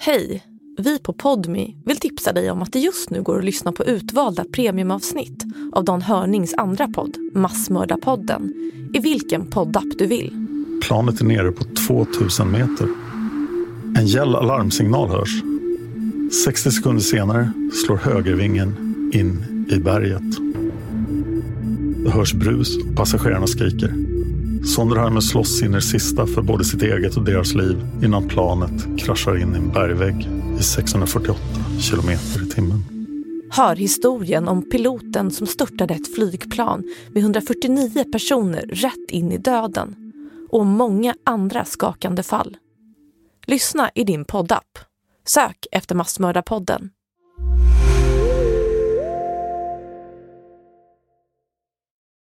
Hej! Vi på Podmi vill tipsa dig om att det just nu går att lyssna på utvalda premiumavsnitt av Dan Hörnings andra podd, Massmördarpodden, i vilken poddapp du vill. Planet är nere på 2000 meter. En gäll alarmsignal hörs. 60 sekunder senare slår högervingen in i berget. Det hörs brus och passagerarna skriker. Sonderheimer slåss in i det sista för både sitt eget och deras liv innan planet kraschar in i en bergvägg i 648 kilometer i timmen. Hör historien om piloten som störtade ett flygplan med 149 personer rätt in i döden och många andra skakande fall. Lyssna i din poddapp. Sök efter Massmördarpodden.